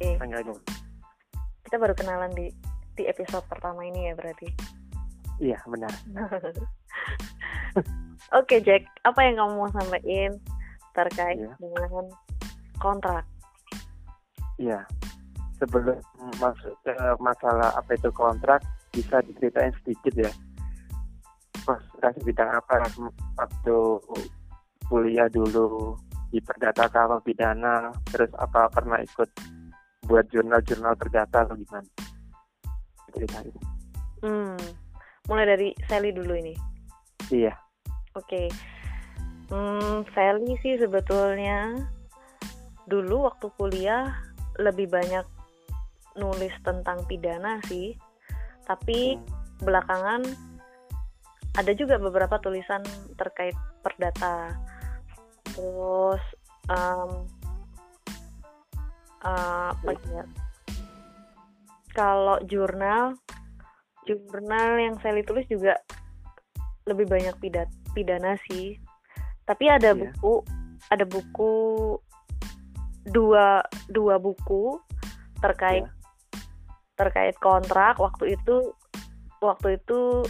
Aja. Kita baru kenalan di di episode pertama ini ya berarti. Iya benar. Oke Jack, apa yang kamu mau sampaikan terkait Iya. dengan kontrak? Iya. Sebelum masuk ke masalah apa itu kontrak, bisa diceritain sedikit ya. Konsentrasi bidang apa waktu kuliah dulu di perdata kalau pidana, terus apa pernah ikut buat jurnal-jurnal perdata atau gimana? Ceritain. Hmm, mulai dari Sally dulu ini. Iya. Oke. Hmm, Sally sih sebetulnya dulu waktu kuliah lebih banyak nulis tentang pidana sih. Tapi Hmm. belakangan ada juga beberapa tulisan terkait perdata. Terus em, apa ya? Kalau jurnal, jurnal yang Sally tulis juga lebih banyak pidat pidana sih. Tapi ada Iya. buku, ada buku dua dua buku terkait Iya. terkait kontrak waktu itu waktu itu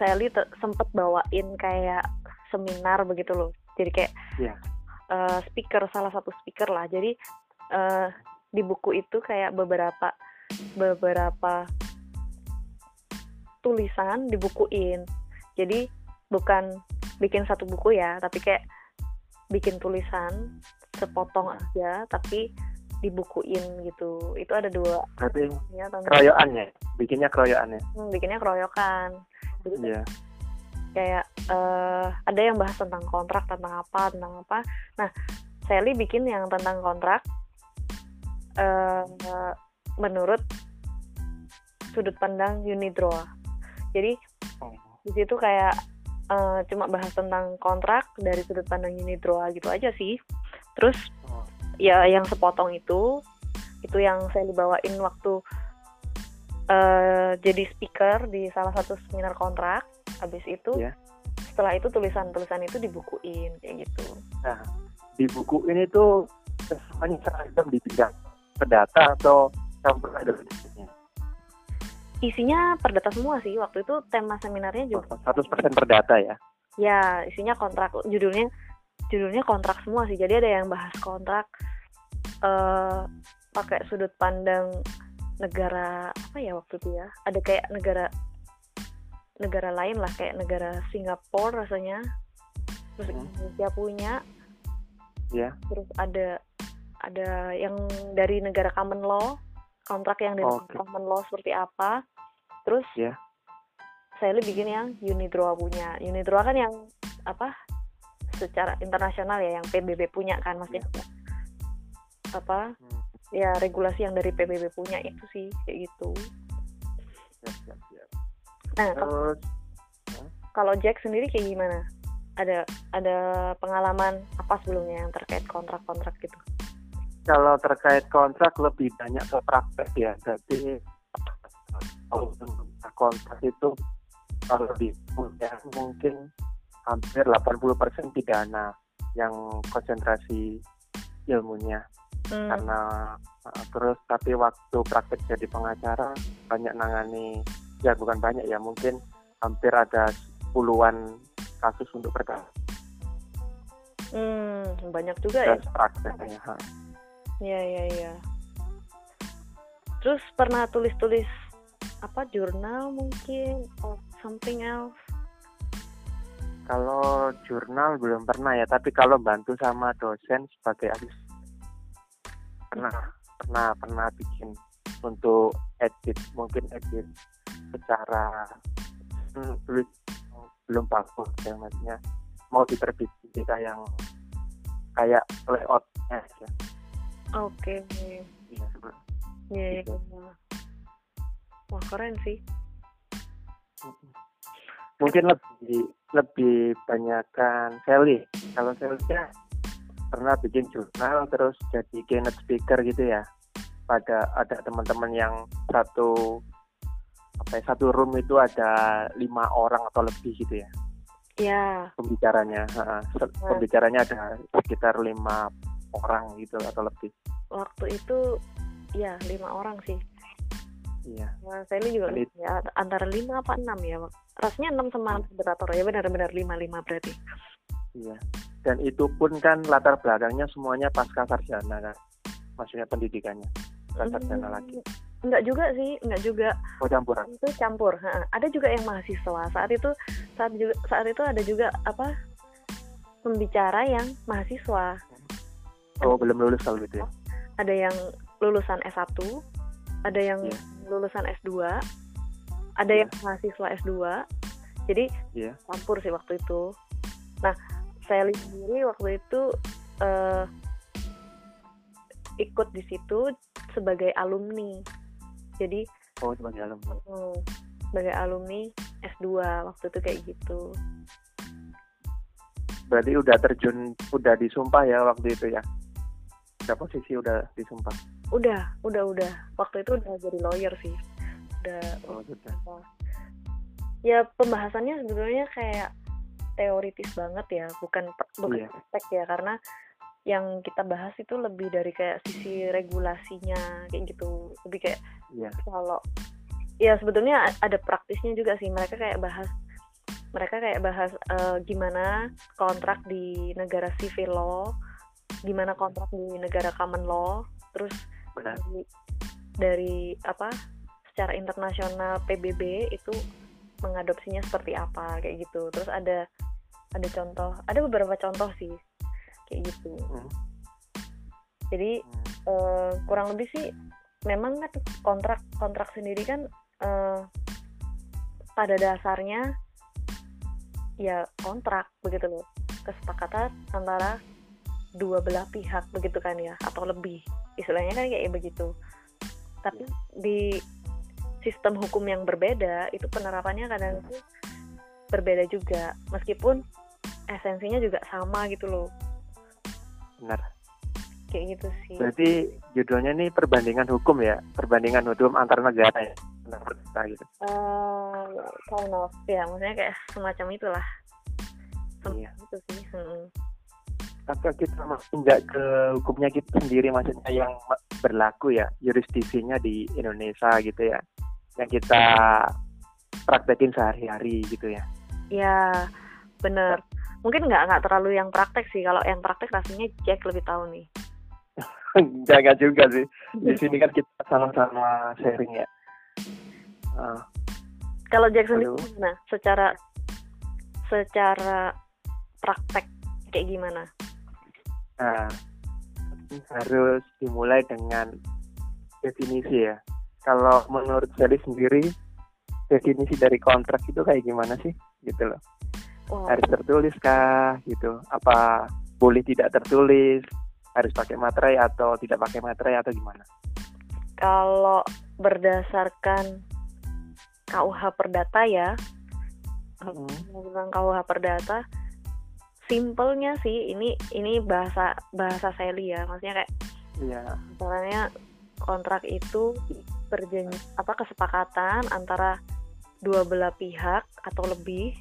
Sally te- sempet bawain kayak seminar begitu loh. Jadi kayak Iya. eh, speaker salah satu speaker lah. Jadi eh, di buku itu kayak beberapa beberapa tulisan dibukuin. Jadi bukan bikin satu buku ya, tapi kayak bikin tulisan sepotong aja tapi dibukuin gitu. Itu ada dua Berarti ya tentang keroyokan ya? Bikinnya keroyokan ya? Hmm, bikinnya keroyokan. Jadi Iya. kayak eh, ada yang bahas tentang kontrak tentang apa tentang apa. Nah, Sally bikin yang tentang kontrak eh, menurut sudut pandang Unidroa. Jadi Oh. di situ kayak eh, cuma bahas tentang kontrak dari sudut pandang Unidroa gitu aja sih. Terus Oh. ya yang sepotong itu itu yang saya dibawain waktu eh, jadi speaker di salah satu seminar kontrak habis itu Iya. setelah itu tulisan-tulisan itu dibukuin kayak gitu Nah, di buku ini tuh semuanya seragam di bidang perdata atau campur ada bedanya? isinya perdata semua sih waktu itu tema seminarnya juga 100% perdata ya? ya isinya kontrak judulnya judulnya kontrak semua sih jadi ada yang bahas kontrak eh pakai sudut pandang negara apa ya waktu itu ya ada kayak negara negara lain lah kayak negara Singapura rasanya terus Hmm. Indonesia punya Ya. terus ada ada yang dari negara common law kontrak yang dari Oke. common law seperti apa terus Ya. saya lebih bikin yang Unidroa punya Unidroa kan yang apa secara internasional ya yang PBB punya kan maksudnya apa Hmm. ya regulasi yang dari PBB punya itu sih kayak gitu Siap, siap, siap. nah kalau- Terus kalau Jack sendiri kayak gimana ada ada pengalaman apa sebelumnya yang terkait kontrak-kontrak gitu kalau terkait kontrak lebih banyak ke praktek ya. Jadi kalau kontrak itu kalau di kuliah mungkin hampir 80% pidana yang konsentrasi ilmunya Hmm, karena uh, terus tapi waktu praktek jadi pengacara banyak nangani ya bukan banyak ya mungkin hampir ada puluhan kasus untuk perkara hmm, banyak juga ya prakteknya. Iya iya iya. Terus pernah tulis-tulis apa jurnal mungkin or something else? kalau jurnal belum pernah ya tapi kalau bantu sama dosen sebagai asisten pernah pernah pernah bikin untuk edit mungkin edit secara hmm, tulis belum bagus ya maksudnya mau diterbitin kita yang kayak layoutnya ya. Oke. Iya, Iya iya. Gitu. iya. Wah keren sih. mungkin lebih lebih banyakkan Sally kalau Sally ya pernah bikin jurnal terus jadi keynote speaker gitu ya pada ada teman-teman yang satu apa ya, satu room itu ada lima orang atau lebih gitu ya Ya. pembicaranya se- pembicaranya ada sekitar lima orang gitu atau lebih? Waktu itu ya lima orang sih. Iya. Nah, saya juga Dan it- ya antara lima apa enam ya rasanya enam sama moderator ya benar-benar lima lima berarti. Iya. Dan itu pun kan latar belakangnya semuanya pasca sarjana kan? Maksudnya pendidikannya bukan sarjana Hmm, lagi. enggak juga sih enggak juga. Oh campuran. Itu campur ha. ada juga yang mahasiswa. Saat itu saat juga saat itu ada juga apa pembicara yang mahasiswa oh belum lulus kalau gitu ya? Ada yang lulusan S1 ada yang Iya. lulusan S2 ada yang mahasiswa S2 jadi Iya. campur sih waktu itu. Nah saya lihat sendiri waktu itu eh, ikut di situ sebagai alumni. Jadi oh sebagai alumni. Hmm, sebagai alumni S2 waktu itu kayak gitu. berarti udah terjun udah disumpah ya waktu itu ya udah posisi udah disumpah Udah, udah, udah. Waktu itu udah jadi lawyer sih. Udah oh sudah apa? Ya pembahasannya sebetulnya kayak teoritis banget ya, bukan bukan Iya. praktek ya karena yang kita bahas itu lebih dari kayak sisi regulasinya kayak gitu. Lebih kayak iya kalau ya sebetulnya ada praktisnya juga sih mereka kayak bahas mereka kayak bahas eh, gimana kontrak di negara civil law gimana kontrak di negara common law terus benar dari, dari apa secara internasional PBB itu mengadopsinya seperti apa kayak gitu terus ada ada contoh ada beberapa contoh sih kayak gitu Hmm. jadi Hmm. eh, kurang lebih sih memang kan kontrak kontrak sendiri kan eh, pada dasarnya ya kontrak begitu loh kesepakatan antara dua belah pihak begitu kan ya atau lebih. Istilahnya kan kayak begitu. Tapi di sistem hukum yang berbeda itu penerapannya kadang itu berbeda juga. Meskipun esensinya juga sama gitu loh. Benar. Kayak gitu sih. Berarti judulnya nih perbandingan hukum ya? Perbandingan hukum antar negara ya? Antar negara gitu. Eh, kind of. Ya maksudnya kayak semacam itulah. Sem- Iya. itu sih. Mm. Apakah kita menginjak ke hukumnya kita sendiri maksudnya yang berlaku ya jurisdiksinya di Indonesia gitu ya yang kita praktekin sehari-hari gitu ya? Ya bener. Mungkin nggak nggak terlalu yang praktek sih. Kalau yang praktek rasanya Jack lebih tahu nih. Jangan juga sih. Di sini kan kita sama-sama sharing ya. Ah, kalau Jack sendiri gimana? Secara secara praktek kayak gimana nah harus dimulai dengan definisi ya. Kalau menurut Sally sendiri definisi dari kontrak itu kayak gimana sih? Gitu loh. Wah, harus tertulis kah? Gitu. Apa boleh tidak tertulis? Harus pakai materai atau tidak pakai materai atau gimana? Kalau berdasarkan KUH Perdata ya. Hmm, tentang KUH Perdata simpelnya sih ini ini bahasa bahasa Sally ya maksudnya kayak iya. misalnya kontrak itu perjanji apa kesepakatan antara dua belah pihak atau lebih.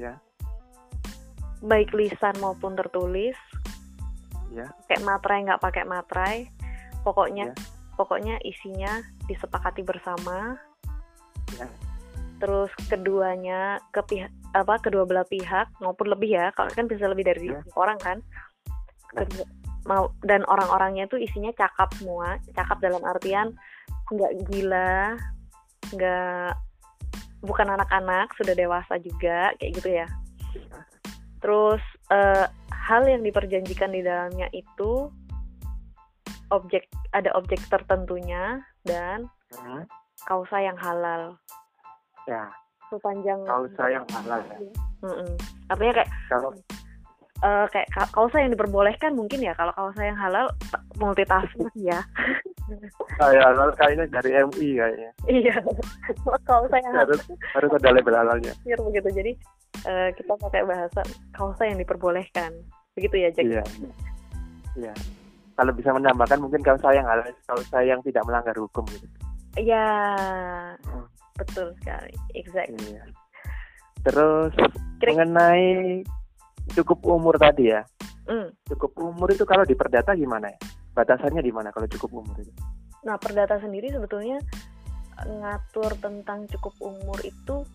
Ya baik lisan maupun tertulis. Ya pakai materai nggak pakai materai. Pokoknya Ya. pokoknya isinya disepakati bersama. Ya terus keduanya ke pihak apa kedua belah pihak maupun lebih ya kalau kan bisa lebih dari Ya. orang kan. Kedua- mau dan orang-orangnya itu isinya cakap semua cakap dalam artian nggak gila nggak bukan anak-anak sudah dewasa juga kayak gitu ya. Terus eh, hal yang diperjanjikan di dalamnya itu objek ada objek tertentunya dan Hmm, kausa yang halal. Ya sepanjang kalau saya halal ya. Mm-mm. artinya kayak kalau eh, kayak ka- kausa yang diperbolehkan mungkin ya kalau kausa yang halal multitasking ya. Saya halal kayaknya dari MI kayaknya. Iya. Kausa yang harus harus ada label halalnya. Iya, begitu. Jadi eh, kita pakai bahasa kausa yang diperbolehkan. Begitu ya Jack? Iya. Iya. Kalau bisa menambahkan mungkin kalau saya yang halal kalau saya yang tidak melanggar hukum gitu. Iya, Hmm. Betul sekali exact iya terus Kira- mengenai cukup umur tadi ya Mm. cukup umur itu kalau di perdata gimana ya batasannya di mana kalau cukup umur itu Nah, perdata sendiri sebetulnya ngatur tentang cukup umur itu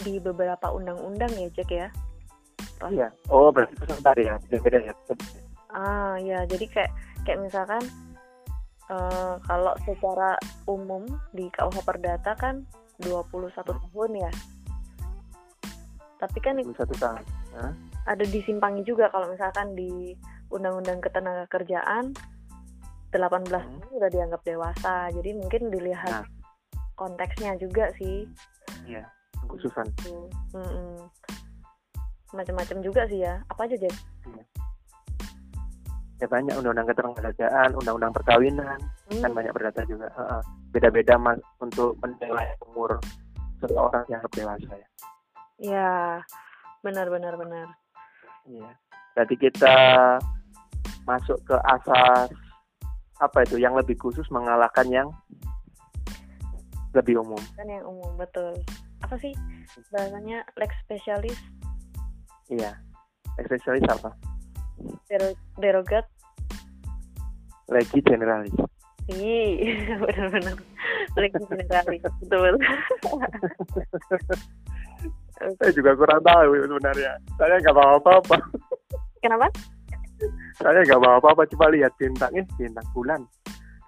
di beberapa undang-undang ya, Jack ya. Oh. iya oh berarti sebentar ya beda-beda ya Ah, ya. Jadi kayak kayak misalkan eh, kalau secara umum di KUH Perdata kan 21 tahun ya. Tapi kan satu tahun ada disimpangi juga kalau misalkan di Undang-Undang Ketenagakerjaan 18 Hmm. tahun udah dianggap dewasa. Jadi mungkin dilihat Nah. konteksnya juga sih. iya khususan. Mm-mm. Macam-macam juga sih ya. Apa aja Jack? Ya banyak undang-undang ketenagakerjaan undang-undang perkawinan Hmm, kan banyak berdata juga. Beda-beda mas untuk menilai umur seseorang yang dewasa ya. Ya, benar-benar benar. iya. Berarti kita masuk ke asas apa itu yang lebih khusus mengalahkan yang lebih umum. Kan yang umum betul. Apa sih bahasanya lex specialis? Iya. Aksesoris apa? dero- derogat? legi generalis Ih, benar-benar lex generalis betul. saya juga kurang tahu sebenarnya saya nggak bawa apa-apa Kenapa? saya nggak bawa apa-apa cuma lihat bintang eh bintang bulan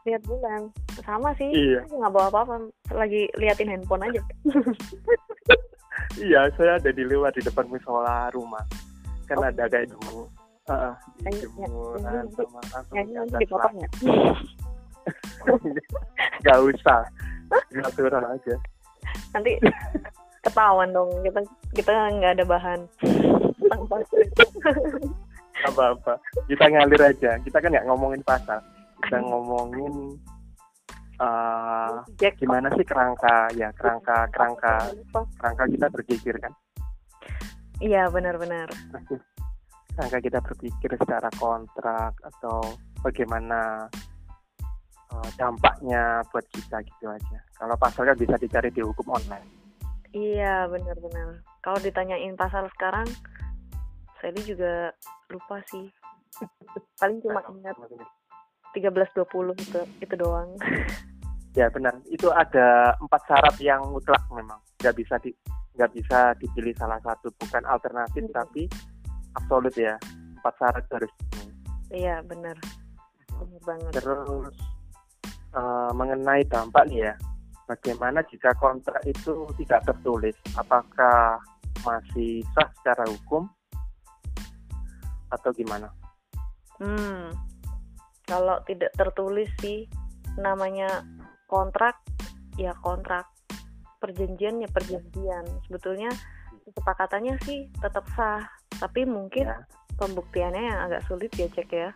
Lihat bulan. Sama sih. Iya. Aku nggak bawa apa-apa. Lagi liatin handphone aja. iya saya ada di luar di depan musola rumah kan Oh. ada kayak dulu Nyanyi- jemuran sama langsung dipotong ya? usah. Natural aja. Nanti ketahuan dong kita kita nggak ada bahan. Apa-apa. Kita ngalir aja. Kita kan nggak ngomongin pasal kita ngomongin eh Jack gimana sih kerangka? Ya kerangka kerangka. Kerangka. Kita berpikir kan? Iya benar-benar. kerangka kita berpikir secara kontrak atau bagaimana eh, dampaknya buat kita gitu aja kalau pasal kan bisa dicari di hukum online Iya benar-benar. Kalau ditanyain pasal sekarang, saya juga lupa sih. Paling cuma ingat 1320 itu itu doang. ya benar itu ada empat syarat yang mutlak memang nggak bisa di nggak bisa dipilih salah satu bukan alternatif Hmm. tapi absolut ya empat syarat harus. Iya benar. Benar banget. terus eh, mengenai dampak nih ya bagaimana jika kontrak itu tidak tertulis apakah masih sah secara hukum atau gimana Hmm. Kalau tidak tertulis sih namanya kontrak ya kontrak. Perjanjian ya perjanjian. Sebetulnya kesepakatannya sih tetap sah, tapi mungkin ya pembuktiannya yang agak sulit ya cek ya.